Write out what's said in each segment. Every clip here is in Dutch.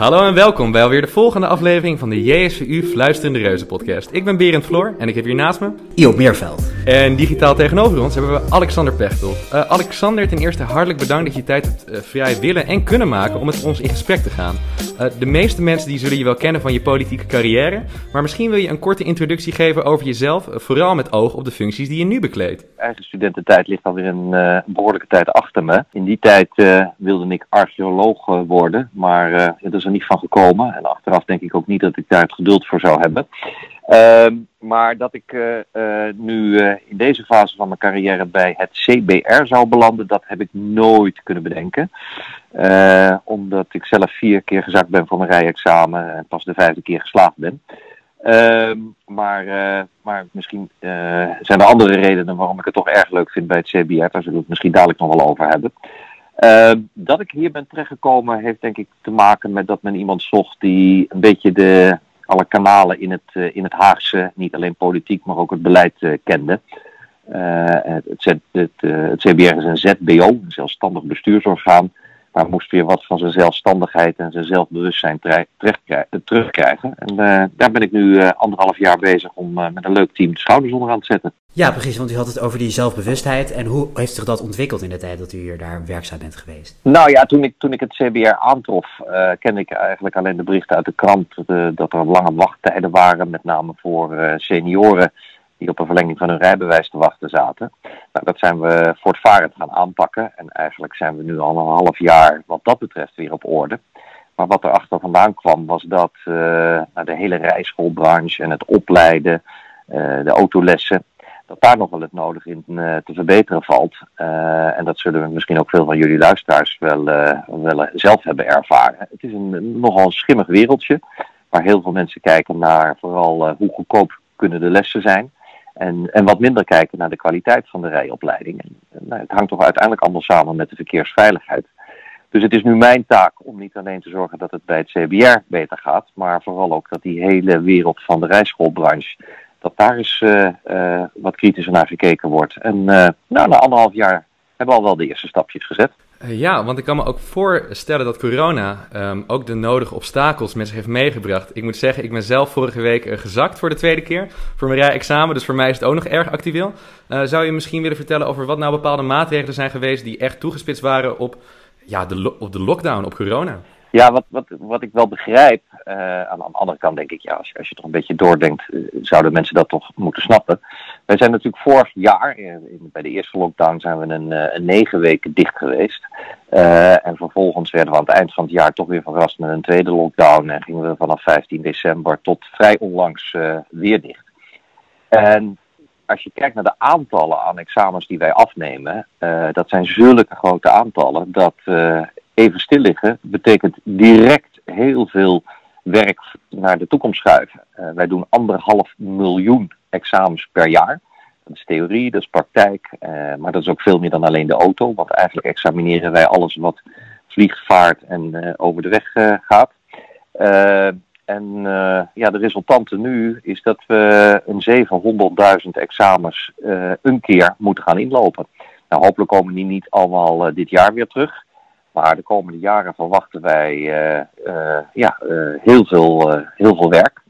Hallo en welkom bij alweer de volgende aflevering van de JSVU Fluisterende Reuzen podcast. Ik ben Berend Floor en ik heb hier naast me... Iop Meerveld. En digitaal tegenover ons hebben we Alexander Pechtel. Uh, Alexander, ten eerste hartelijk bedankt dat je tijd hebt uh, vrij willen en kunnen maken om met ons in gesprek te gaan. Uh, de meeste mensen die zullen je wel kennen van je politieke carrière, maar misschien wil je een korte introductie geven over jezelf, vooral met oog op de functies die je nu bekleedt. Eigen studententijd ligt alweer een behoorlijke tijd achter me. In die tijd wilde ik archeoloog worden, maar het is er niet van gekomen. En achteraf denk ik ook niet dat ik daar het geduld voor zou hebben. Ehm, maar dat ik uh, uh, nu uh, in deze fase van mijn carrière bij het CBR zou belanden, dat heb ik nooit kunnen bedenken. omdat ik zelf vier keer gezakt ben voor mijn rijexamen en pas de vijfde keer geslaagd ben. Ehm, maar, maar misschien zijn er andere redenen waarom ik het toch erg leuk vind bij het CBR. Daar zullen we het misschien dadelijk nog wel over hebben. Uh, dat ik hier ben terechtgekomen heeft denk ik te maken met dat men iemand zocht die een beetje de, alle kanalen in het, uh, in het Haagse, niet alleen politiek, maar ook het beleid uh, kende. het, het, het, het, CBR is een ZBO, een zelfstandig bestuursorgaan, maar moest weer wat van zijn zelfstandigheid en zijn zelfbewustzijn terugkrijgen. En daar ben ik nu anderhalf jaar bezig om met een leuk team de schouders onderaan te zetten. Ja, precies, want u had het over die zelfbewustheid. En hoe heeft zich dat ontwikkeld in de tijd dat u hier daar werkzaam bent geweest? Nou ja, toen ik, toen ik het CBR aantrof, kende ik eigenlijk alleen de berichten uit de krant dat er lange wachttijden waren, met name voor senioren die op een verlenging van hun rijbewijs te wachten zaten. Nou, dat zijn we voortvarend gaan aanpakken en eigenlijk zijn we nu al een half jaar wat dat betreft weer op orde. Maar wat er achter vandaan kwam was dat nou, de hele rijschoolbranche en het opleiden, de autolessen, dat daar nog wel het nodig in uh, te verbeteren valt. En dat zullen we misschien ook veel van jullie luisteraars wel, zelf hebben ervaren. Het is een nogal schimmig wereldje, waar heel veel mensen kijken naar vooral hoe goedkoop kunnen de lessen zijn. En, en wat minder kijken naar de kwaliteit van de rijopleiding. Nou, het hangt toch uiteindelijk allemaal samen met de verkeersveiligheid. Dus het is nu mijn taak om niet alleen te zorgen dat het bij het CBR beter gaat, maar vooral ook dat die hele wereld van de rijschoolbranche dat daar eens uh, uh, wat kritischer naar gekeken wordt. En uh, nou, na anderhalf jaar hebben we al wel de eerste stapjes gezet. Ja, want ik kan me ook voorstellen dat corona um, ook de nodige obstakels met zich heeft meegebracht. Ik moet zeggen, ik ben zelf vorige week gezakt voor de tweede keer voor mijn rijexamen, dus voor mij is het ook nog erg actueel. zou je misschien willen vertellen over wat nou bepaalde maatregelen zijn geweest die echt toegespitst waren op, ja, de, op de lockdown, op corona? Ja, wat, wat, wat ik wel begrijp, uh, aan de andere kant denk ik, ja, als, als je toch een beetje doordenkt, zouden mensen dat toch moeten snappen. Wij zijn natuurlijk vorig jaar, in, bij de eerste lockdown zijn we een, uh, een negen weken dicht geweest. en vervolgens werden we aan het eind van het jaar toch weer verrast met een tweede lockdown. En gingen we vanaf 15 december tot vrij onlangs weer dicht. En als je kijkt naar de aantallen aan examens die wij afnemen, dat zijn zulke grote aantallen dat even stil liggen betekent direct heel veel werk naar de toekomst schuiven. Wij doen anderhalf miljoen examens per jaar. Dat is theorie, dat is praktijk, uh, maar dat is ook veel meer dan alleen de auto. Want eigenlijk examineren wij alles wat vliegt, vaart en uh, over de weg gaat. en ja, de resultante nu is dat we een 700.000 examens een keer moeten gaan inlopen. Nou, hopelijk komen die niet allemaal dit jaar weer terug. Maar de komende jaren verwachten wij ja, heel, veel, heel veel werk.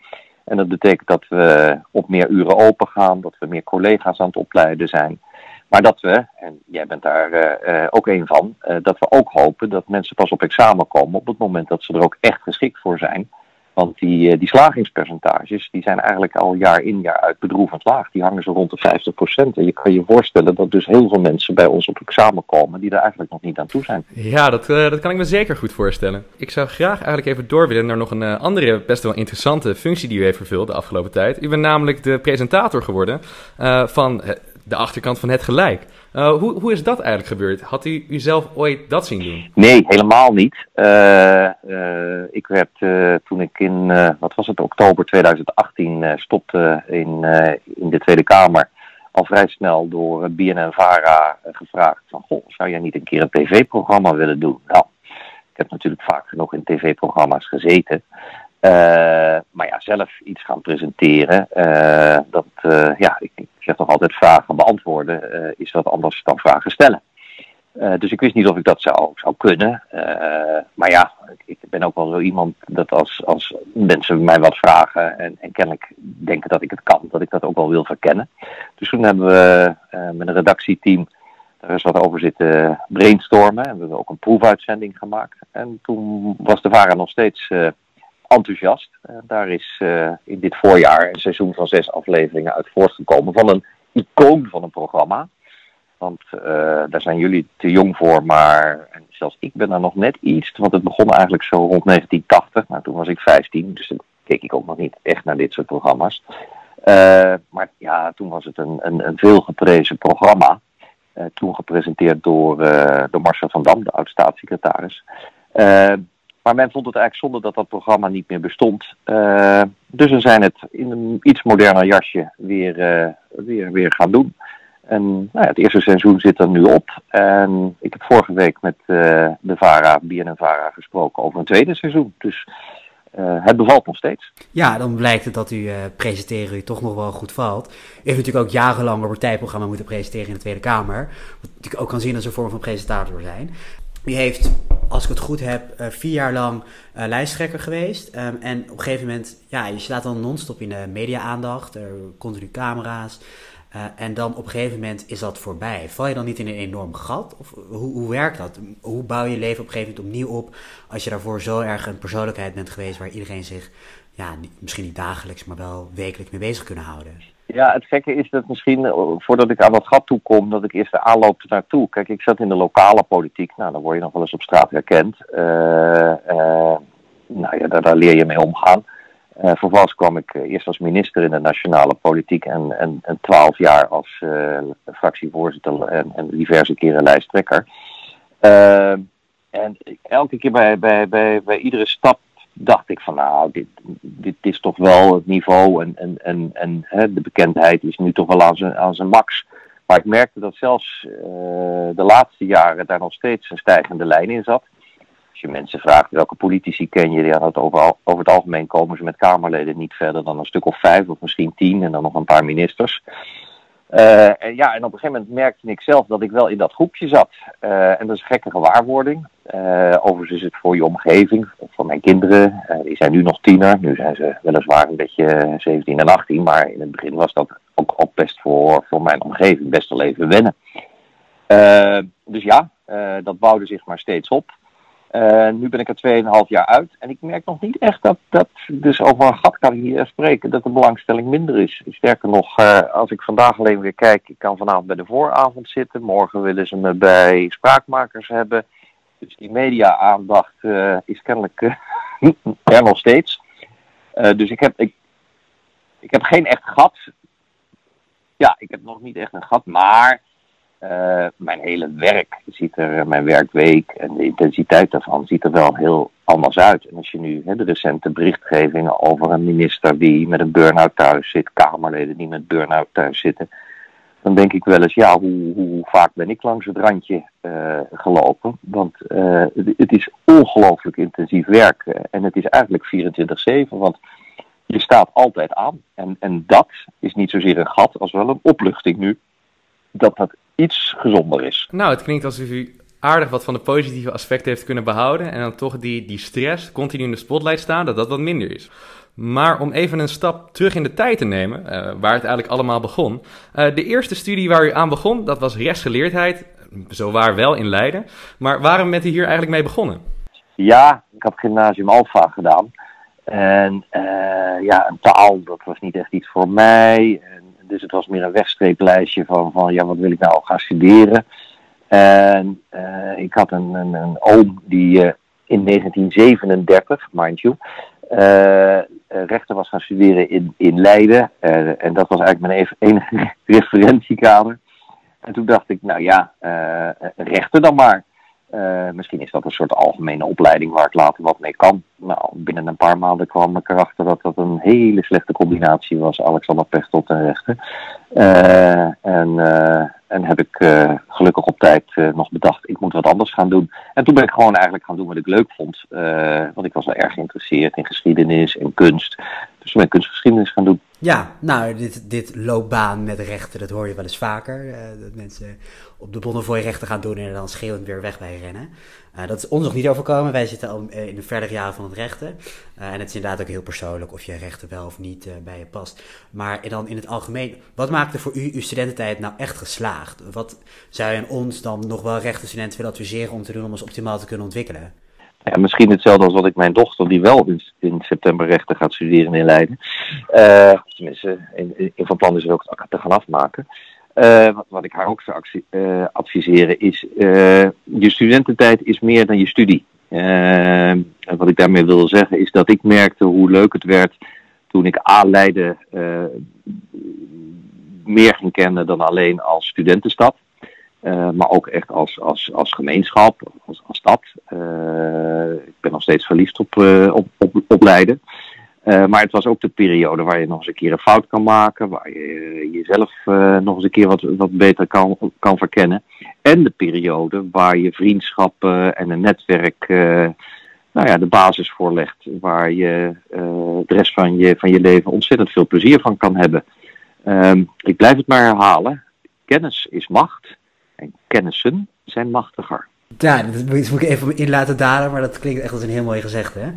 En dat betekent dat we op meer uren open gaan, dat we meer collega's aan het opleiden zijn. Maar dat we, en jij bent daar ook een van, dat we ook hopen dat mensen pas op examen komen op het moment dat ze er ook echt geschikt voor zijn. Want die, eh, die slagingspercentages die zijn eigenlijk al jaar in jaar uit bedroevend laag. Die hangen zo rond de 50%. En je kan je voorstellen dat dus heel veel mensen bij ons op examen komen die er eigenlijk nog niet aan toe zijn. Ja, dat, uh, dat kan ik me zeker goed voorstellen. Ik zou graag eigenlijk even door willen naar nog een uh, andere best wel interessante functie die u heeft vervuld de afgelopen tijd. U bent namelijk de presentator geworden van de achterkant van het gelijk. Uh, hoe, hoe is dat eigenlijk gebeurd? Had u, u zelf ooit dat zien doen? Nee, helemaal niet. Uh, uh, ik werd toen ik in, wat was het, oktober 2018 stopte in, in de Tweede Kamer al vrij snel door BNN-VARA gevraagd van, goh, zou jij niet een keer een tv-programma willen doen? Nou, ik heb natuurlijk vaak genoeg in tv-programma's gezeten. Uh, maar ja, zelf iets gaan presenteren, uh, dat, uh, ja, ik, ik zeg toch altijd vragen beantwoorden, is wat anders dan vragen stellen. dus ik wist niet of ik dat zou, zou kunnen. maar ja, ik ben ook wel zo iemand dat als, als mensen mij wat vragen en, en kennelijk denken dat ik het kan, dat ik dat ook wel wil verkennen. Dus toen hebben we met een redactieteam daar is wat over zitten brainstormen. En we hebben ook een proefuitzending gemaakt. En toen was de VARA nog steeds enthousiast. daar is uh, in dit voorjaar een seizoen van zes afleveringen uit voortgekomen. Van een icoon van een programma. Want uh, daar zijn jullie te jong voor, maar en zelfs ik ben daar nog net iets. Want het begon eigenlijk zo rond 1980. Nou, toen was ik 15, dus dan keek ik ook nog niet echt naar dit soort programma's. maar ja, toen was het een, een, een veel geprezen programma. Eh, toen gepresenteerd door, eh, door Marcel van Dam, de oud-staatssecretaris. Eh, maar men vond het eigenlijk zonde dat dat programma niet meer bestond. dus we zijn het in een iets moderner jasje weer, weer, weer gaan doen. En nou ja, het eerste seizoen zit er nu op. En ik heb vorige week met de VARA, BNN VARA gesproken over een tweede seizoen. Dus het bevalt nog steeds. Ja, dan blijkt het dat u presenteren u toch nog wel goed valt. U heeft natuurlijk ook jarenlang een partijprogramma moeten presenteren in de Tweede Kamer. Wat natuurlijk ook kan zien als een vorm van presentator zijn. U heeft, als ik het goed heb, uh, vier jaar lang lijsttrekker geweest. Um, en op een gegeven moment, ja, je slaat dan non-stop in de media-aandacht. Er continu camera's. Uh, en dan op een gegeven moment is dat voorbij. Val je dan niet in een enorm gat? Of hoe, hoe werkt dat? Hoe bouw je je leven op een gegeven moment opnieuw op als je daarvoor zo erg een persoonlijkheid bent geweest waar iedereen zich, ja, misschien niet dagelijks, maar wel wekelijks mee bezig kunnen houden? Ja, het gekke is dat misschien, eh, voordat ik aan dat gat toe kom, dat ik eerst de aanloop naartoe. Kijk, ik zat in de lokale politiek. Nou, dan word je nog wel eens op straat herkend. Uh, uh, nou ja, daar, leer je mee omgaan. Vervolgens kwam ik eerst als minister in de nationale politiek en, en, en twaalf jaar als fractievoorzitter en, en, diverse keren lijsttrekker. en elke keer bij, bij, bij, bij iedere stap dacht ik van nou, dit, dit is toch wel het niveau en, en, en, en hè, de bekendheid is nu toch wel aan zijn, aan zijn max. Maar ik merkte dat zelfs de laatste jaren daar nog steeds een stijgende lijn in zat als je mensen vraagt welke politici ken je, ja, dat over, over het algemeen komen ze met Kamerleden niet verder dan een stuk of vijf of misschien tien en dan nog een paar ministers. Uh, en ja, en op een gegeven moment merkte ik zelf dat ik wel in dat groepje zat. Uh, en dat is een gekke gewaarwording. Uh, overigens is het voor je omgeving, voor mijn kinderen. die zijn nu nog tiener, nu zijn ze weliswaar een beetje 17 en 18. Maar in het begin was dat ook, ook best voor, voor mijn omgeving best wel even wennen. dus ja, dat bouwde zich maar steeds op. Uh, nu ben ik er 2,5 jaar uit en ik merk nog niet echt dat, dat, dus over een gat kan ik hier spreken, dat de belangstelling minder is. Sterker nog, uh, als ik vandaag alleen weer kijk, ik kan vanavond bij de vooravond zitten, morgen willen ze me bij spraakmakers hebben. Dus die media-aandacht uh, is kennelijk er nog steeds. dus ik heb, ik, ik heb geen echt gat. Ja, ik heb nog niet echt een gat, maar uh, mijn hele werk ziet er, mijn werkweek en de intensiteit daarvan ziet er wel heel anders uit. En als je nu hè, de recente berichtgevingen over een minister die met een burn-out thuis zit, Kamerleden die met burn-out thuis zitten, dan denk ik wel eens, ja, hoe, hoe vaak ben ik langs het randje uh, gelopen? Want uh, het is ongelooflijk intensief werk en het is eigenlijk 24-7, want je staat altijd aan. En, en dat is niet zozeer een gat als wel een opluchting nu dat dat iets gezonder is. Nou, het klinkt alsof u aardig wat van de positieve aspecten heeft kunnen behouden. En dan toch die, die stress, continu in de spotlight staan, dat dat wat minder is. Maar om even een stap terug in de tijd te nemen, uh, waar het eigenlijk allemaal begon. Uh, de eerste studie waar u aan begon, dat was rechtsgeleerdheid. Zo waar wel in Leiden. Maar waarom bent u hier eigenlijk mee begonnen? Ja, ik heb gymnasium Alpha gedaan. En uh, ja, een taal, dat was niet echt iets voor mij. Dus het was meer een wegstreeplijstje van, van ja, wat wil ik nou gaan studeren. En uh, ik had een, een, een oom die uh, in 1937, mind you, uh, rechten was gaan studeren in, in Leiden. en dat was eigenlijk mijn enige referentiekader. En toen dacht ik, nou ja, rechten dan maar. Uh, misschien is dat een soort algemene opleiding waar ik later wat mee kan. Nou, binnen een paar maanden kwam ik erachter dat dat een hele slechte combinatie was, Alexander Pechtold en rechten. Uh, en, uh, en heb ik gelukkig op tijd nog bedacht, ik moet wat anders gaan doen. En toen ben ik gewoon eigenlijk gaan doen wat ik leuk vond. want ik was wel erg geïnteresseerd in geschiedenis en kunst. Dus toen ben ik geschiedenis gaan doen. Ja, nou, dit, dit loopbaan met rechten, dat hoor je wel eens vaker. Uh, dat mensen op de Bonnefoy rechten gaan doen en dan schreeuwend weer weg bij rennen. Uh, dat is ons nog niet overkomen. Wij zitten al in de verdere jaren van het rechten. Uh, en het is inderdaad ook heel persoonlijk of je rechten wel of niet bij je past. Maar dan in het algemeen, wat maakte voor u uw studententijd nou echt geslaagd? Wat zou je aan ons dan nog wel rechtenstudenten willen adviseren om te doen om ons optimaal te kunnen ontwikkelen? Ja, misschien hetzelfde als wat ik mijn dochter, die wel in, in september rechten gaat studeren in Leiden. Uh, tenminste, in, in van plan is ook te gaan afmaken. Uh, wat, wat, ik haar ook zou uh, adviseren is, je studententijd is meer dan je studie. wat ik daarmee wil zeggen is dat ik merkte hoe leuk het werd toen ik A Leiden meer ging kennen dan alleen als studentenstad. Uh, maar ook echt als, als, als gemeenschap, als, als stad. Uh, ik ben nog steeds verliefd op, uh, op, op, op Leiden. maar het was ook de periode waar je nog eens een keer een fout kan maken. Waar je jezelf nog eens een keer wat, wat beter kan, kan verkennen. En de periode waar je vriendschappen en een netwerk nou ja, de basis voor legt. Waar je de rest van je, van je leven ontzettend veel plezier van kan hebben. Ehm, ik blijf het maar herhalen. Kennis is macht en kennissen zijn machtiger. Ja, dat moet ik even in laten dalen, maar dat klinkt echt als een heel mooi gezegd. Hè?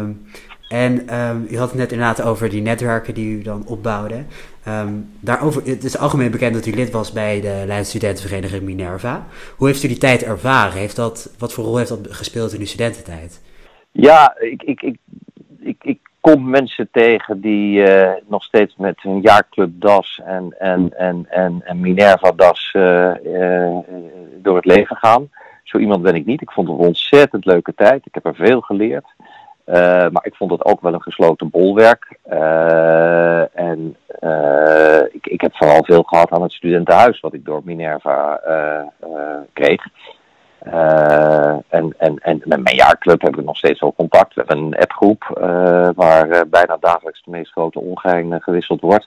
Um, en um, u had het net inderdaad over die netwerken die u dan opbouwde. Um, daarover, het is algemeen bekend dat u lid was bij de Leidse Studentenvereniging Minerva. Hoe heeft u die tijd ervaren? Heeft dat, wat voor rol heeft dat gespeeld in uw studententijd? Ja, ik, ik, ik, ik, ik kom mensen tegen die uh, nog steeds met hun jaarclub DAS en, en, en, en, en Minerva DAS uh, uh, door het leven gaan. Zo iemand ben ik niet. Ik vond het een ontzettend leuke tijd. Ik heb er veel geleerd. maar ik vond het ook wel een gesloten bolwerk. en ik, ik heb vooral veel gehad aan het studentenhuis wat ik door Minerva kreeg. Uh, en, en, en met mijn jaarclub hebben we nog steeds wel contact. We hebben een appgroep uh, waar uh, bijna dagelijks de meest grote ongein gewisseld wordt.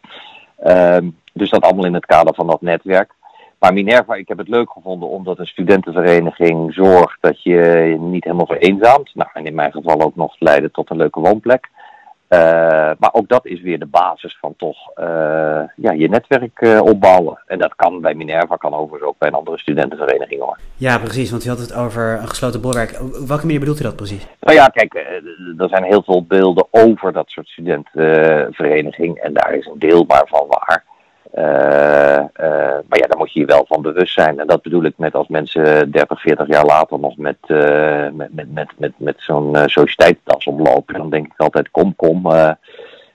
Ehm, dus dat allemaal in het kader van dat netwerk. Maar Minerva, ik heb het leuk gevonden omdat een studentenvereniging zorgt dat je niet helemaal vereenzaamt. Nou, en in mijn geval ook nog leiden tot een leuke woonplek. Uh, maar ook dat is weer de basis van toch uh, ja, je netwerk uh, opbouwen. En dat kan bij Minerva, kan overigens ook bij een andere studentenvereniging hoor. Ja, precies, want u had het over een gesloten bolwerk. Op welke manier bedoelt u dat precies? Nou ja, kijk, er zijn heel veel beelden over dat soort studentenvereniging. En daar is een deel maar van waar. Uh, uh, maar ja, daar moet je je wel van bewust zijn. En dat bedoel ik met als mensen 30, 40 jaar later nog met, uh, met, met, met, met, met zo'n sociëteitstas omlopen. Dan denk ik altijd, kom, kom.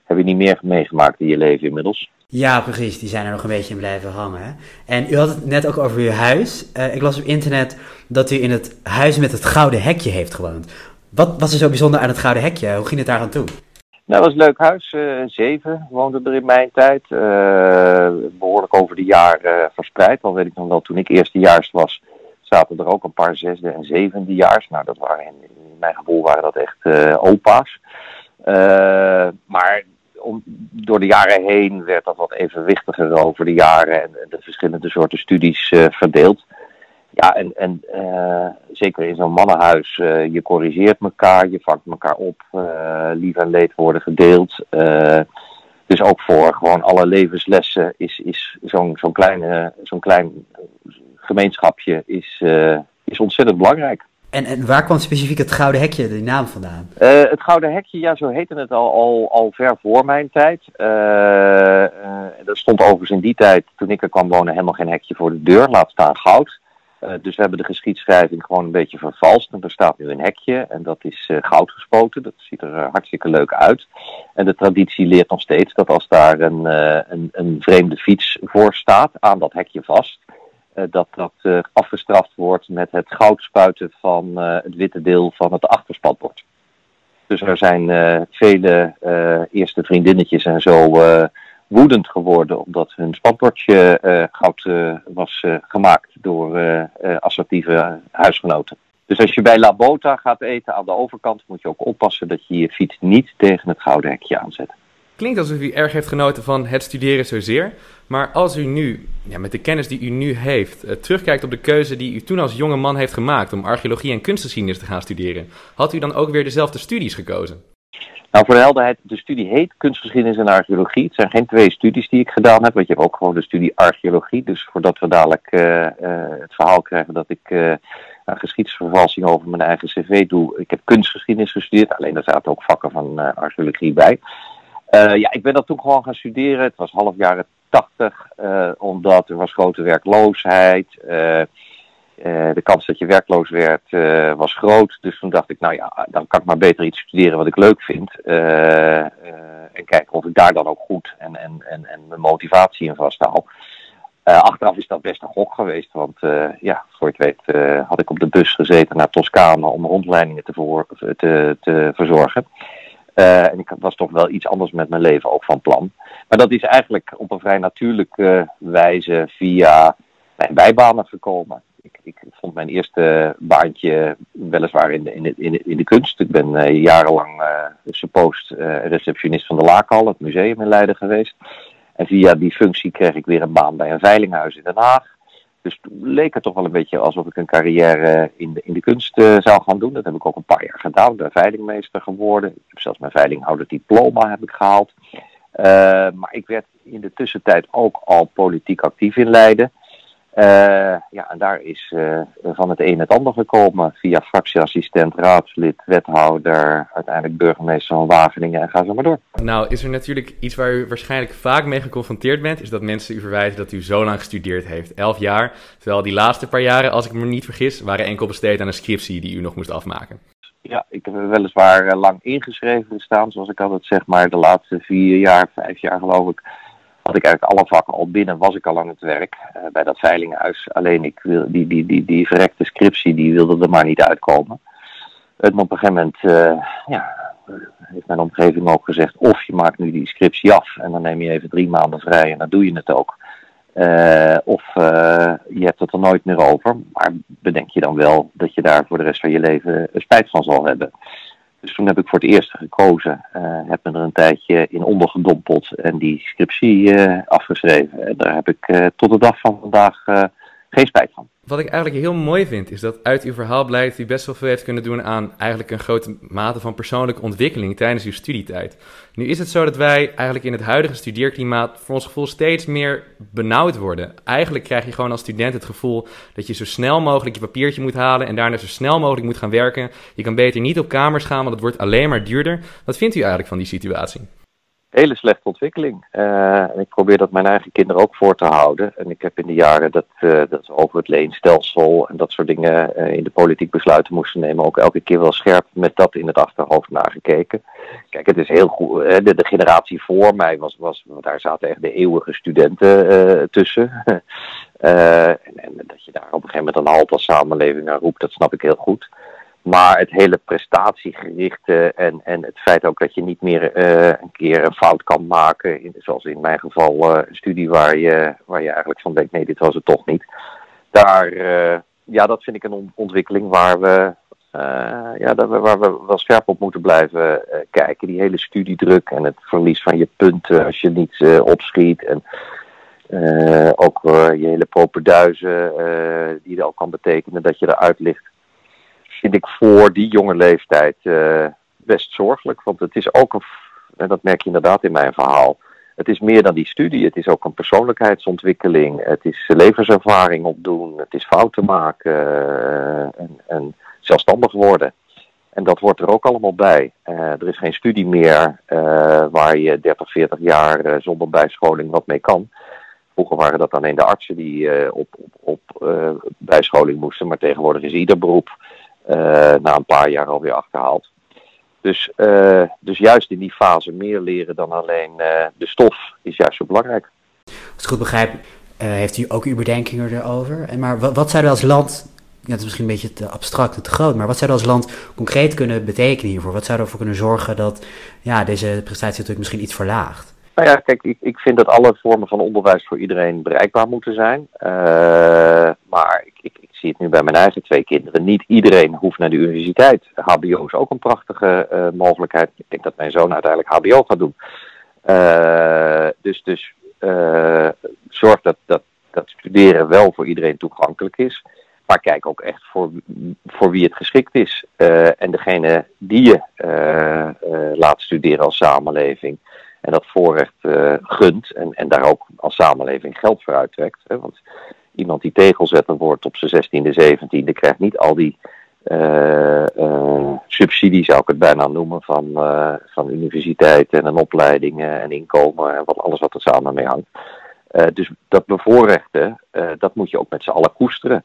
heb je niet meer meegemaakt in je leven inmiddels? Ja, precies. Die zijn er nog een beetje in blijven hangen. En u had het net ook over uw huis. ik las op internet dat u in het huis met het gouden hekje heeft gewoond. Wat was er zo bijzonder aan het gouden hekje? Hoe ging het daar aan toe? Nou, dat was een leuk huis. Uh, zeven woonden er in mijn tijd. Uh, behoorlijk over de jaren verspreid. Al weet ik nog wel, toen ik eerstejaars was, zaten er ook een paar zesde en zevendejaars. Nou, dat waren in, mijn gevoel waren dat echt opa's. maar door de jaren heen werd dat wat evenwichtiger over de jaren en, en de verschillende soorten studies verdeeld. Ja, en, en uh, zeker in zo'n mannenhuis, uh, je corrigeert elkaar, je vangt elkaar op, uh, lief en leed worden gedeeld. dus ook voor gewoon alle levenslessen is, is zo'n zo'n kleine, zo'n klein gemeenschapje is, is ontzettend belangrijk. En, en waar kwam specifiek het Gouden Hekje, die naam vandaan? het Gouden Hekje, ja, zo heette het al, al, al ver voor mijn tijd. er stond overigens in die tijd, toen ik er kwam wonen, helemaal geen hekje voor de deur, laat staan goud. Uh, dus we hebben de geschiedschrijving gewoon een beetje vervalst. Er staat nu een hekje en dat is uh, goud gespoten. Dat ziet er uh, hartstikke leuk uit. En de traditie leert nog steeds dat als daar een, een, een, vreemde fiets voor staat, aan dat hekje vast, dat dat afgestraft wordt met het goud spuiten van het witte deel van het achterspadbord. Dus er zijn vele eerste vriendinnetjes en zo woedend geworden omdat hun spatbordje uh, goud uh, was uh, gemaakt door assertieve huisgenoten. Dus als je bij La Bota gaat eten aan de overkant, moet je ook oppassen dat je je fiets niet tegen het gouden hekje aanzet. Klinkt alsof u erg heeft genoten van het studeren zozeer. Maar als u nu, ja, met de kennis die u nu heeft, terugkijkt op de keuze die u toen als jonge man heeft gemaakt om archeologie en kunstgeschiedenis te gaan studeren, had u dan ook weer dezelfde studies gekozen? Nou, voor de helderheid, de studie heet kunstgeschiedenis en archeologie. Het zijn geen twee studies die ik gedaan heb, want je hebt ook gewoon de studie archeologie. Dus voordat we dadelijk uh, uh, het verhaal krijgen dat ik uh, geschiedsvervalsing over mijn eigen cv doe. Ik heb kunstgeschiedenis gestudeerd, alleen daar zaten ook vakken van archeologie bij. ja, ik ben dat toen gewoon gaan studeren. Het was half jaren tachtig, omdat er was grote werkloosheid de kans dat je werkloos werd uh, was groot. Dus toen dacht ik, nou ja, dan kan ik maar beter iets studeren wat ik leuk vind. Uh, en kijken of ik daar dan ook goed en, en, en, en mijn motivatie in vasthoud. achteraf is dat best een gok geweest. Want ja, voor je het weet had ik op de bus gezeten naar Toscane om rondleidingen te, voor, te, te verzorgen. en ik was toch wel iets anders met mijn leven ook van plan. Maar dat is eigenlijk op een vrij natuurlijke wijze via mijn bijbanen gekomen ik, ik, vond mijn eerste baantje weliswaar in de, in in kunst. Ik ben uh, jarenlang uh, suppost uh, receptionist van de Laakhal, het museum in Leiden geweest. En via die functie kreeg ik weer een baan bij een veilinghuis in Den Haag. Dus leek het toch wel een beetje alsof ik een carrière in de, in de kunst zou gaan doen. Dat heb ik ook een paar jaar gedaan. Ik ben veilingmeester geworden. Ik heb zelfs mijn veilinghouder diploma heb ik gehaald. maar ik werd in de tussentijd ook al politiek actief in Leiden. Uh, ja, en daar is uh, van het een het ander gekomen. Via fractieassistent, raadslid, wethouder, uiteindelijk burgemeester van Wageningen en ga zo maar door. Nou, is er natuurlijk iets waar u waarschijnlijk vaak mee geconfronteerd bent, is dat mensen u verwijten dat u zo lang gestudeerd heeft. Elf jaar. Terwijl die laatste paar jaren, als ik me niet vergis, waren enkel besteed aan een scriptie die u nog moest afmaken. Ja, ik heb weliswaar eh, lang ingeschreven staan, zoals ik altijd zeg, maar de laatste vier jaar, vijf jaar geloof ik had ik eigenlijk alle vakken al binnen, was ik al aan het werk uh, bij dat veilinghuis. Alleen ik wil, die, die, die, die verrekte scriptie die wilde er maar niet uitkomen. En op een gegeven moment uh, ja, heeft mijn omgeving ook gezegd, of je maakt nu die scriptie af en dan neem je even drie maanden vrij en dan doe je het ook. Uh, of je hebt het er nooit meer over, maar bedenk je dan wel dat je daar voor de rest van je leven spijt van zal hebben. Dus toen heb ik voor het eerst gekozen. Uh, heb me er een tijdje in ondergedompeld en die scriptie uh, afgeschreven. En daar heb ik uh, tot de dag van vandaag geen spijt van. Wat ik eigenlijk heel mooi vind, is dat uit uw verhaal blijkt dat u best wel veel heeft kunnen doen aan eigenlijk een grote mate van persoonlijke ontwikkeling tijdens uw studietijd. Nu is het zo dat wij eigenlijk in het huidige studeerklimaat voor ons gevoel steeds meer benauwd worden. Eigenlijk krijg je gewoon als student het gevoel dat je zo snel mogelijk je papiertje moet halen en daarna zo snel mogelijk moet gaan werken. Je kan beter niet op kamers gaan, want het wordt alleen maar duurder. Wat vindt u eigenlijk van die situatie? Hele slechte ontwikkeling. Uh, en ik probeer dat mijn eigen kinderen ook voor te houden. En ik heb in de jaren dat, uh, dat over het leenstelsel en dat soort dingen uh, in de politiek besluiten moesten nemen, ook elke keer wel scherp met dat in het achterhoofd nagekeken. Kijk, het is heel goed. De, de, generatie voor mij was, was, daar zaten echt de eeuwige studenten tussen. en, en, dat je daar op een gegeven moment een halt als samenleving aan roept, dat snap ik heel goed. Maar het hele prestatiegerichte en, en het feit ook dat je niet meer uh, een keer een fout kan maken, in, zoals in mijn geval uh, een studie waar je, waar je eigenlijk van denkt, nee, dit was het toch niet. Daar, uh, ja, dat vind ik een ontwikkeling waar we, ja, dat we, waar we wel scherp op moeten blijven kijken. Die hele studiedruk en het verlies van je punten als je niet opschiet. En ook je hele propenduizen, die er ook kan betekenen dat je eruit ligt vind ik voor die jonge leeftijd uh, best zorgelijk. Want het is ook en dat merk je inderdaad in mijn verhaal, het is meer dan die studie. Het is ook een persoonlijkheidsontwikkeling. Het is levenservaring opdoen. Het is fouten maken uh, en, en, zelfstandig worden. En dat wordt er ook allemaal bij. Uh, er is geen studie meer waar je 30, 40 jaar zonder bijscholing wat mee kan. Vroeger waren dat alleen de artsen die op, op, op bijscholing moesten, maar tegenwoordig is ieder beroep na een paar jaar alweer achterhaald. Dus, uh, dus juist in die fase meer leren dan alleen uh, de stof is juist zo belangrijk. Als ik goed begrijp, heeft u ook uw bedenkingen erover. En maar wat, wat zouden we als land, ja, dat is misschien een beetje te abstract en te groot, maar wat zouden we als land concreet kunnen betekenen hiervoor? Wat zouden we ervoor kunnen zorgen dat ja, deze prestatie natuurlijk misschien iets verlaagt? Nou ja, kijk, ik, ik vind dat alle vormen van onderwijs voor iedereen bereikbaar moeten zijn. Uh, maar ik, zie het nu bij mijn eigen twee kinderen. Niet iedereen hoeft naar de universiteit. HBO is ook een prachtige uh, mogelijkheid. Ik denk dat mijn zoon uiteindelijk HBO gaat doen. Uh, dus dus zorg dat, dat, dat studeren wel voor iedereen toegankelijk is. Maar kijk ook echt voor, voor wie het geschikt is. en degene die je laat studeren studeren als samenleving en dat voorrecht gunt en, en daar ook als samenleving geld voor uittrekt. Hè? Want iemand die tegelzetter wordt op zijn 16e, 17e krijgt niet al die subsidie, zou ik het bijna noemen, van, van universiteiten en opleidingen en inkomen en wat, alles wat er samen mee hangt. dus dat bevoorrechten, dat moet je ook met z'n allen koesteren.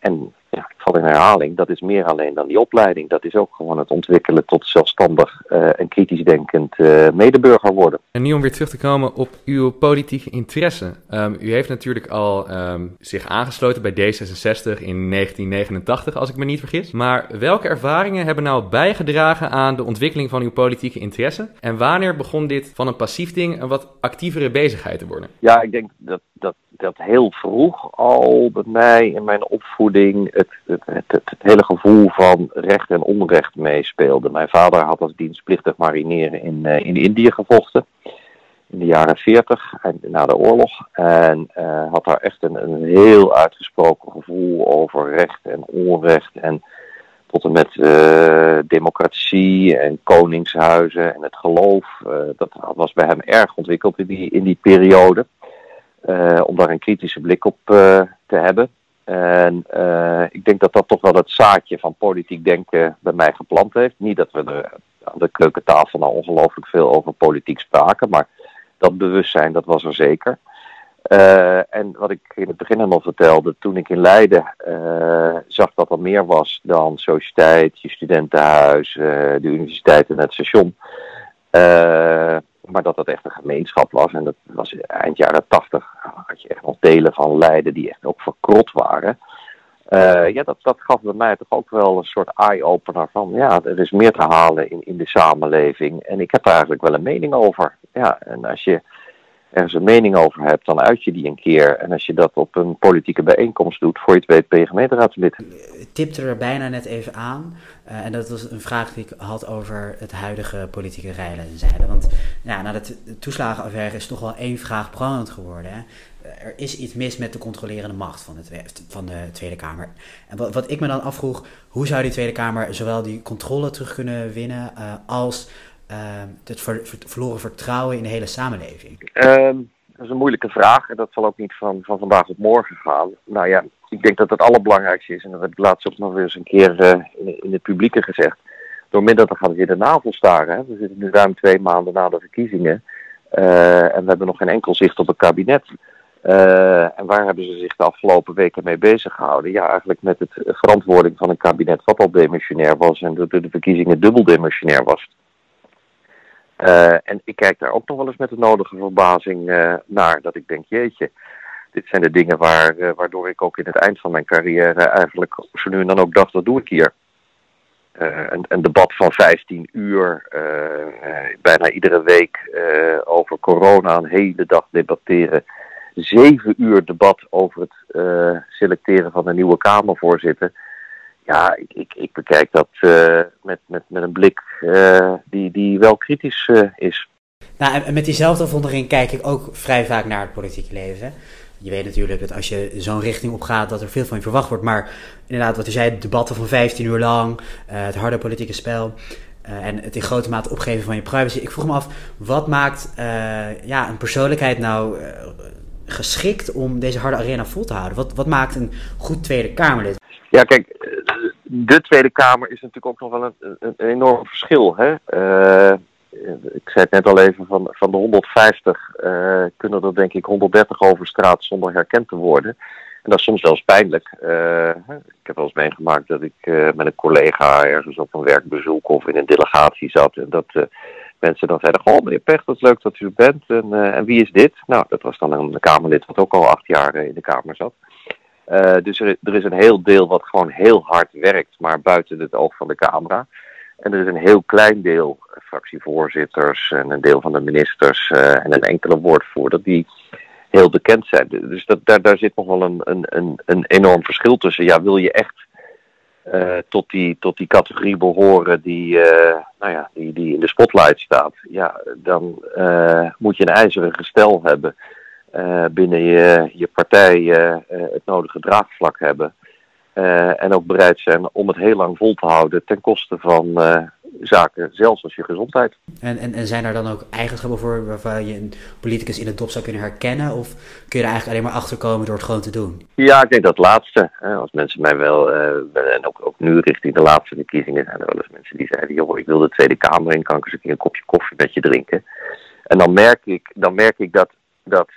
en ja, ik val in herhaling, dat is meer alleen dan die opleiding. Dat is ook gewoon het ontwikkelen tot zelfstandig uh, en kritisch denkend uh, medeburger worden. En nu om weer terug te komen op uw politieke interesse. Um, u heeft natuurlijk al um, zich aangesloten bij D66 in 1989, als ik me niet vergis. Maar welke ervaringen hebben nou bijgedragen aan de ontwikkeling van uw politieke interesse? En wanneer begon dit van een passief ding een wat actievere bezigheid te worden? Ja, ik denk dat, dat, dat heel vroeg al bij mij in mijn opvoeding het, het, het, hele gevoel van recht en onrecht meespeelde. Mijn vader had als dienstplichtig marineren in, uh, in Indië gevochten. In de jaren 40, na de oorlog. En uh, had daar echt een, een heel uitgesproken gevoel over recht en onrecht. En tot en met uh, democratie en koningshuizen en het geloof. dat was bij hem erg ontwikkeld in die, in die periode. Om daar een kritische blik op te hebben. En uh, ik denk dat dat toch wel het zaadje van politiek denken bij mij geplant heeft. Niet dat we er aan de keukentafel nou ongelooflijk veel over politiek spraken, maar dat bewustzijn dat was er zeker. En wat ik in het begin al vertelde, toen ik in Leiden zag dat er meer was dan sociëteit, je studentenhuis, de universiteit en het station maar dat dat echt een gemeenschap was. En dat was eind jaren tachtig. Echt nog delen van Leiden die echt ook verkrot waren. Uh, ja, dat, dat gaf bij mij toch ook wel een soort eye-opener van, ja, er is meer te halen in, in de samenleving. En ik heb daar eigenlijk wel een mening over. Ja, en als je ergens een mening over hebt, dan uit je die een keer. En als je dat op een politieke bijeenkomst doet, voor je het weet ben je gemeenteraadslid. tipte er bijna net even aan. Uh, en dat was een vraag die ik had over het huidige politieke rijden en zijde. Want ja, na de toeslagenaffaire is toch wel één vraag brandend geworden. Hè? Er is iets mis met de controlerende macht van, het, van de Tweede Kamer. En wat, wat, ik me dan afvroeg, hoe zou die Tweede Kamer zowel die controle terug kunnen winnen uh, als uh, het ver, ver, verloren vertrouwen in de hele samenleving? Um, dat is een moeilijke vraag en dat zal ook niet van, van vandaag op morgen gaan. Nou ja, ik denk dat het allerbelangrijkste is, en dat heb ik laatst ook nog weer eens een keer in, in het publieke gezegd. Door minder te gaan zitten navel staren. Hè. We zitten nu ruim twee maanden na de verkiezingen. En we hebben nog geen enkel zicht op het kabinet. Uh, en waar hebben ze zich de afgelopen weken mee bezig gehouden? Ja, eigenlijk met het verantwoording van een kabinet wat al demissionair was en door de verkiezingen dubbel demissionair was. Uh, en ik kijk daar ook nog wel eens met de nodige verbazing uh, naar. Dat ik denk, jeetje, dit zijn de dingen waar, waardoor ik ook in het eind van mijn carrière eigenlijk zo nu en dan ook dacht, dat doe ik hier. Een, een, debat van 15 uur, bijna iedere week over corona, een hele dag debatteren. Zeven uur debat over het selecteren van een nieuwe Kamervoorzitter ja, ik, ik, ik bekijk dat uh, met, met, met een blik uh, die, die wel kritisch is. Nou, en met diezelfde vondering kijk ik ook vrij vaak naar het politieke leven. Je weet natuurlijk dat als je zo'n richting op gaat, dat er veel van je verwacht wordt. Maar inderdaad, wat u zei, debatten van 15 uur lang, het harde politieke spel. en het in grote mate opgeven van je privacy. Ik vroeg me af, wat maakt ja, een persoonlijkheid nou geschikt om deze harde arena vol te houden? Wat, wat maakt een goed Tweede Kamerlid? Ja, kijk, de Tweede Kamer is natuurlijk ook nog wel een, een, enorm verschil. Hè? Uh, ik zei het net al even, van, van de 150 uh, eh, kunnen er denk ik 130 over straat zonder herkend te worden. En dat is soms zelfs pijnlijk. Uh, ik heb wel eens meegemaakt dat ik met een collega ergens op een werkbezoek of in een delegatie zat. En dat mensen dan zeiden, goh meneer Pecht, wat leuk dat u er bent. En, en wie is dit? Nou, dat was dan een Kamerlid wat ook al acht jaar in de Kamer zat. Uh, dus er, is een heel deel wat gewoon heel hard werkt, maar buiten het oog van de camera. En er is een heel klein deel, eh, fractievoorzitters en een deel van de ministers en een enkele woordvoerder, die heel bekend zijn. Dus dat, daar, daar zit nog wel een, een, een, een enorm verschil tussen. Ja, wil je echt uh, tot, die, tot die categorie behoren die, nou ja, die, die in de spotlight staat, ja, dan moet je een ijzeren gestel hebben binnen je, je partij het nodige draagvlak hebben. en ook bereid zijn om het heel lang vol te houden ten koste van zaken, zelfs als je gezondheid. En, en, en zijn er dan ook eigenschappen voor waarvan je een politicus in het dop zou kunnen herkennen? Of kun je er eigenlijk alleen maar achter komen door het gewoon te doen? Ja, ik denk dat laatste. Als mensen mij wel, uh, en ook, ook nu richting de laatste verkiezingen, zijn er wel eens mensen die zeiden: joh, ik wil de Tweede Kamer in, kan ik eens een keer een kopje koffie met je drinken. En dan merk ik, dan merk ik dat, dat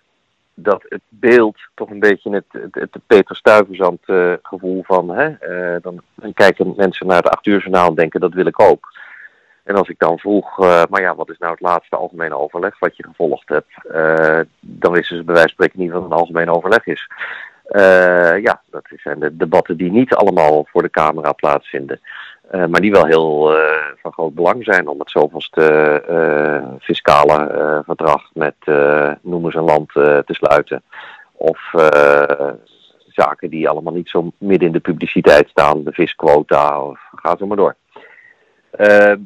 dat het beeld toch een beetje het, het, het Peter Stuyvesant uh, gevoel van, hè, uh, dan, dan, kijken mensen naar het acht uur journaal en denken dat wil ik ook. En als ik dan vroeg, uh, maar ja, wat is nou het laatste algemene overleg wat je gevolgd hebt, dan wisten ze bij wijze van spreken niet wat een algemeen overleg is. ja, dat zijn de debatten die niet allemaal voor de camera plaatsvinden. Uh, maar die wel heel uh, van groot belang zijn om het zoveelste uh, fiscale verdrag met noem eens een land te sluiten. Of zaken die allemaal niet zo midden in de publiciteit staan, de visquota, of ga zo maar door. Ehm,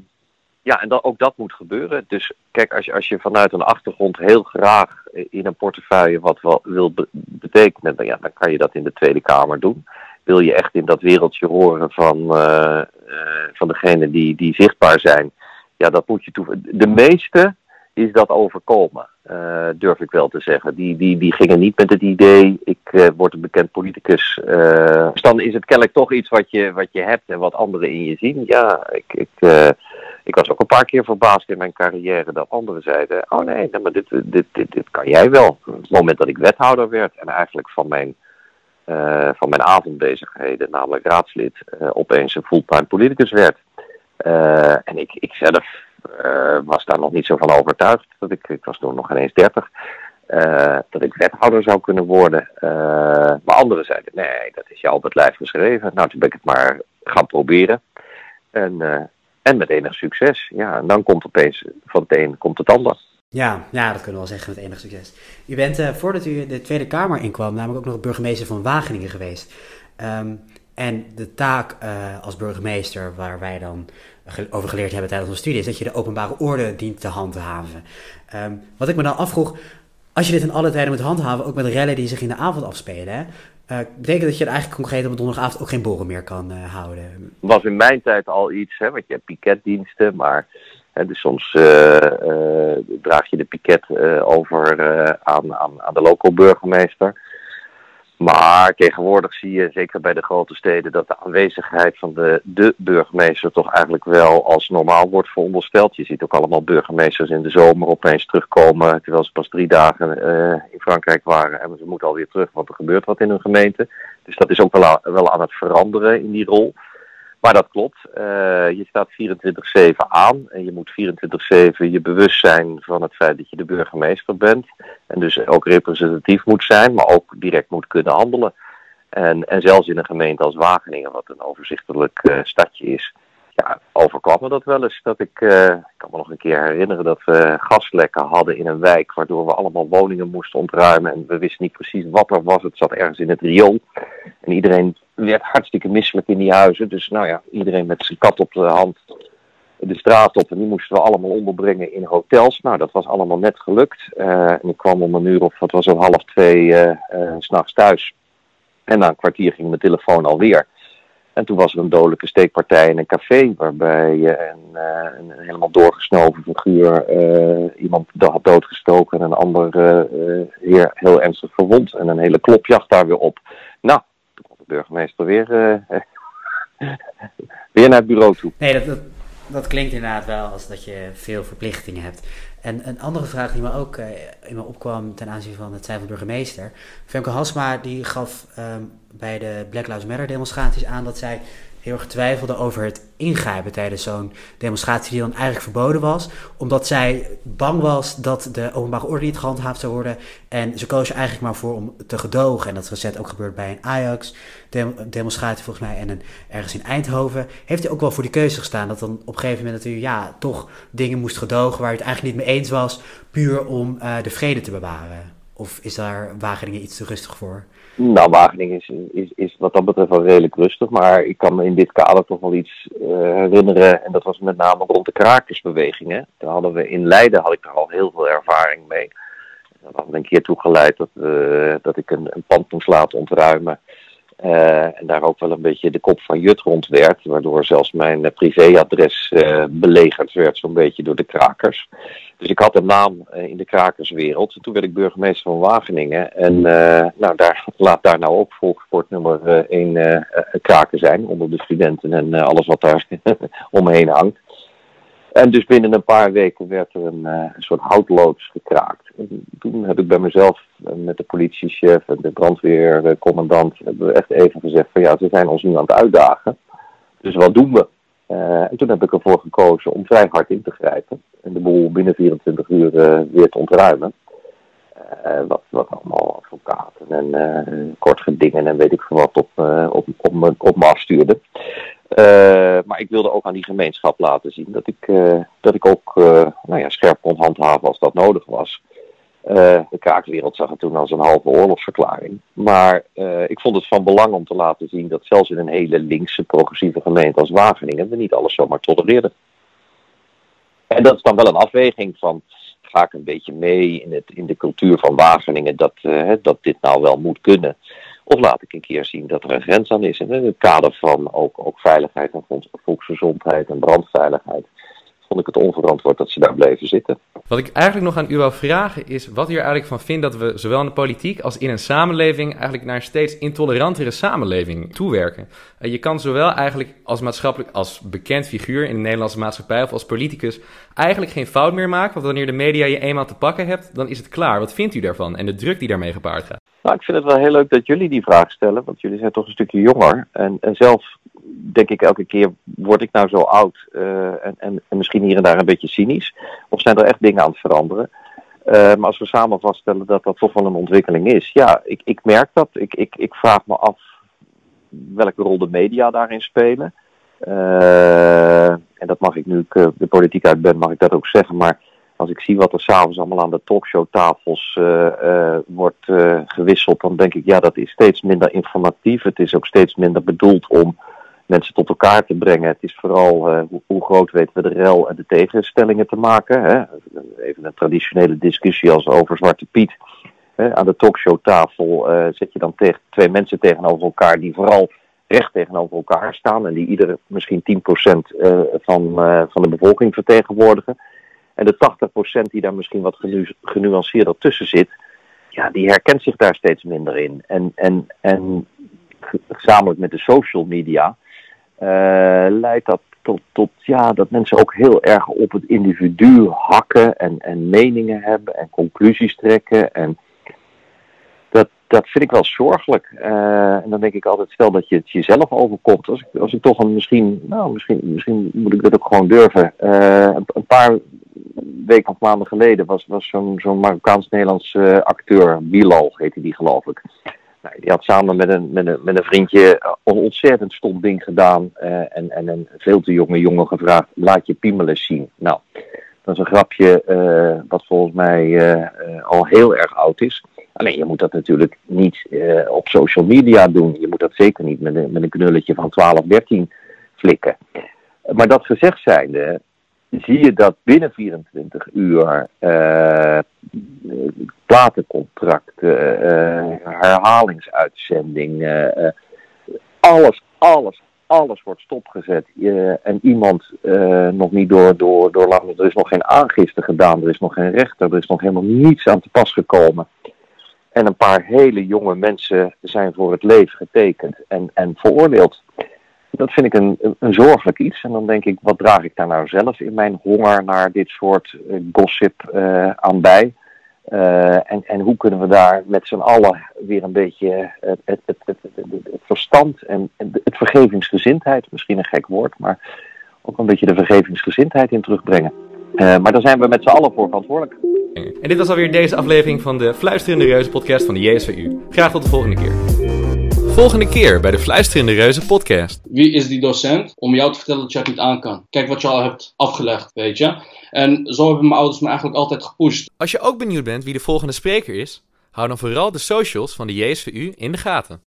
ja, en dan, ook dat moet gebeuren. Dus kijk, als je, als je vanuit een achtergrond heel graag in een portefeuille wat wil betekenen, dan, ja, dan kan je dat in de Tweede Kamer doen wil je echt in dat wereldje horen van, uh, van degenen die, die zichtbaar zijn, ja, dat moet je toe. De meeste is dat overkomen, uh, durf ik wel te zeggen. Die, die, die gingen niet met het idee, ik word een bekend politicus. dus dan is het kennelijk toch iets wat je, wat je hebt en wat anderen in je zien. Ja, ik, ik, ik was ook een paar keer verbaasd in mijn carrière dat anderen zeiden: Oh nee, maar dit, dit, dit, dit kan jij wel. Op het moment dat ik wethouder werd en eigenlijk van mijn van mijn avondbezigheden, namelijk raadslid, opeens een fulltime politicus werd. En ik, ik zelf was daar nog niet zo van overtuigd. Dat ik, ik was toen nog geen eens dertig. dat ik wethouder zou kunnen worden. maar anderen zeiden, nee, dat is jou op het lijf geschreven. Nou, toen ben ik het maar gaan proberen. En, en met enig succes. Ja, en dan komt opeens van het een komt het ander. Ja, ja, dat kunnen we wel zeggen met enig succes. U bent uh, voordat u de Tweede Kamer inkwam, namelijk ook nog burgemeester van Wageningen geweest. Um, en de taak uh, als burgemeester, waar wij dan over geleerd hebben tijdens onze studie, is dat je de openbare orde dient te handhaven. Um, wat ik me dan afvroeg, als je dit in alle tijden moet handhaven, ook met rellen die zich in de avond afspelen, hè, uh, dat je eigenlijk concreet op donderdagavond ook geen borrel meer kan houden? was in mijn tijd al iets, hè, want je hebt piketdiensten, maar dus soms uh, uh, draag je de piket uh, over aan, aan, aan de local burgemeester. Maar tegenwoordig zie je, zeker bij de grote steden, dat de aanwezigheid van de, de burgemeester toch eigenlijk wel als normaal wordt verondersteld. Je ziet ook allemaal burgemeesters in de zomer opeens terugkomen, terwijl ze pas drie dagen in Frankrijk waren. En ze moeten alweer terug, want er gebeurt wat in hun gemeente. Dus dat is ook wel, wel aan het veranderen in die rol. Maar dat klopt. Uh, je staat 24-7 aan en je moet 24-7 je bewust zijn van het feit dat je de burgemeester bent. En dus ook representatief moet zijn, maar ook direct moet kunnen handelen. En, en zelfs in een gemeente als Wageningen, wat een overzichtelijk uh, stadje is, ja, overkwam me dat wel eens. Dat ik, uh, ik kan me nog een keer herinneren dat we gaslekken hadden in een wijk, waardoor we allemaal woningen moesten ontruimen. En we wisten niet precies wat er was. Het zat ergens in het riool. En iedereen werd hartstikke misselijk in die huizen. Dus nou ja, iedereen met zijn kat op de hand de straat op. En die moesten we allemaal onderbrengen in hotels. Nou, dat was allemaal net gelukt. Uh, en ik kwam om een uur of wat was het, half twee uh, uh, s'nachts thuis. En na een kwartier ging mijn telefoon alweer. En toen was er een dodelijke steekpartij in een café, waarbij een, een, een helemaal doorgesnoven figuur iemand had doodgestoken en een ander heer heel ernstig verwond. En een hele klopjacht daar weer op. Nou, burgemeester weer, uh, weer naar het bureau toe. Nee, dat, dat, klinkt inderdaad wel als dat je veel verplichtingen hebt. En een andere vraag die me ook uh, in me opkwam ten aanzien van het zijn van burgemeester. Femke Hasma die gaf um, bij de Black Lives Matter demonstraties aan dat zij heel erg twijfelde over het ingrijpen tijdens zo'n demonstratie die dan eigenlijk verboden was. Omdat zij bang was dat de openbare orde niet gehandhaafd zou worden. En ze koos er eigenlijk maar voor om te gedogen. En dat is recent ook gebeurd bij een Ajax demonstratie volgens mij en een, ergens in Eindhoven. Heeft hij ook wel voor die keuze gestaan dat dan op een gegeven moment dat u ja, toch dingen moest gedogen waar u het eigenlijk niet mee eens was. Puur om uh, de vrede te bewaren. Of is daar Wageningen iets te rustig voor? Nou, Wageningen is, is, is wat dat betreft wel redelijk rustig. Maar ik kan me in dit kader toch wel iets uh, herinneren. En dat was met name rond de krakersbewegingen. Daar hadden we in Leiden had ik daar al heel veel ervaring mee. Dat had een keer toe geleid dat, dat ik een, een pand moest laten ontruimen. En daar ook wel een beetje de kop van Jut rond werd, waardoor zelfs mijn privéadres belegerd werd, zo'n beetje door de krakers. Dus ik had een naam in de krakerswereld. En toen werd ik burgemeester van Wageningen. En nou, daar, laat daar nou ook volgsport nummer één kraken zijn, onder de studenten en alles wat daar omheen hangt. En dus binnen een paar weken werd er een, uh, een soort houtloods gekraakt. En toen heb ik bij mezelf uh, met de politiechef en de brandweercommandant hebben we echt even gezegd van ja, ze zijn ons nu aan het uitdagen. Dus wat doen we? Uh, en toen heb ik ervoor gekozen om vrij hard in te grijpen en de boel binnen 24 uur weer te ontruimen. Wat, wat allemaal advocaten en kort gedingen en weet ik veel wat op, op, op, me, op me afstuurden. Uh, maar ik wilde ook aan die gemeenschap laten zien dat ik, dat ik ook nou ja, scherp kon handhaven als dat nodig was. de kraakwereld zag het toen als een halve oorlogsverklaring. Maar ik vond het van belang om te laten zien dat zelfs in een hele linkse progressieve gemeente als Wageningen we niet alles zomaar tolereerden. En dat is dan wel een afweging van ga ik een beetje mee in, het, in de cultuur van Wageningen dat, dat dit nou wel moet kunnen. Of laat ik een keer zien dat er een grens aan is. In het kader van ook, ook veiligheid en volksgezondheid en brandveiligheid vond ik het onverantwoord dat ze daar bleven zitten. Wat ik eigenlijk nog aan u wil vragen is wat u er eigenlijk van vindt dat we zowel in de politiek als in een samenleving eigenlijk naar een steeds intolerantere samenleving toewerken. Uh, je kan zowel eigenlijk als maatschappelijk, als bekend figuur in de Nederlandse maatschappij of als politicus eigenlijk geen fout meer maken, want wanneer de media je eenmaal te pakken hebt, dan is het klaar. Wat vindt u daarvan en de druk die daarmee gepaard gaat? Nou, ik vind het wel heel leuk dat jullie die vraag stellen, want jullie zijn toch een stukje jonger. En, en zelf denk ik elke keer, word ik nou zo oud uh, en, en, en, misschien hier en daar een beetje cynisch? Of zijn er echt dingen aan het veranderen? Uh, maar als we samen vaststellen dat dat toch wel een ontwikkeling is, ja, ik, ik merk dat. Ik, ik, ik vraag me af welke rol de media daarin spelen. Uh, en dat mag ik nu ik de politiek uit ben, mag ik dat ook zeggen. Maar als ik zie wat er s'avonds allemaal aan de talkshowtafels uh, uh, wordt uh, gewisseld, dan denk ik, ja, dat is steeds minder informatief. Het is ook steeds minder bedoeld om mensen tot elkaar te brengen. Het is vooral hoe, hoe, groot weten we de rel en de tegenstellingen te maken. Hè? Even een traditionele discussie als over Zwarte Piet. Hè? Aan de talkshowtafel zet je dan tegen, twee mensen tegenover elkaar die vooral recht tegenover elkaar staan en die ieder misschien 10% van, van de bevolking vertegenwoordigen. En de 80% die daar misschien wat genu genuanceerder tussen zit, ja, die herkent zich daar steeds minder in. En, en, en gezamenlijk met de social media uh, leidt dat tot, tot ja, dat mensen ook heel erg op het individu hakken en, en meningen hebben en conclusies trekken. En dat, vind ik wel zorgelijk. Uh, en dan denk ik altijd, stel dat je het jezelf overkomt. Als ik, als ik toch een misschien, nou misschien, misschien moet ik dat ook gewoon durven. Uh, een, paar week of maanden geleden was, was zo'n zo'n Marokkaans-Nederlands uh, acteur, Bilal heette die geloof ik. Nou, die had samen met een, met een, met een vriendje een ontzettend stom ding gedaan en, en een veel te jonge jongen gevraagd, laat je piemelen zien. Nou, dat is een grapje uh, wat volgens mij al heel erg oud is. Alleen je moet dat natuurlijk niet op social media doen. Je moet dat zeker niet met een, met een knulletje van 12, 13 flikken. Maar dat gezegd zijnde, zie je dat binnen 24 uur uh, platencontracten, uh, herhalingsuitzending, uh, alles, alles, alles wordt stopgezet. en iemand nog niet door, door, door er is nog geen aangifte gedaan, er is nog geen rechter, er is nog helemaal niets aan te pas gekomen. En een paar hele jonge mensen zijn voor het leven getekend en, en veroordeeld dat vind ik een, een, zorgelijk iets. En dan denk ik, wat draag ik daar nou zelf in mijn honger naar dit soort uh, gossip uh, aan bij? Uh, en, en hoe kunnen we daar met z'n allen weer een beetje het, het, het, het, verstand en het vergevingsgezindheid, misschien een gek woord, maar ook een beetje de vergevingsgezindheid in terugbrengen. maar daar zijn we met z'n allen voor verantwoordelijk. En dit was alweer deze aflevering van de Fluisterende Reuzen podcast van de JSVU. Graag tot de volgende keer volgende keer bij de Fluisterende Reuzen podcast. Wie is die docent om jou te vertellen dat je het niet aan kan? Kijk wat je al hebt afgelegd, weet je. En zo hebben mijn ouders me eigenlijk altijd gepusht. Als je ook benieuwd bent wie de volgende spreker is, hou dan vooral de socials van de JSVU in de gaten.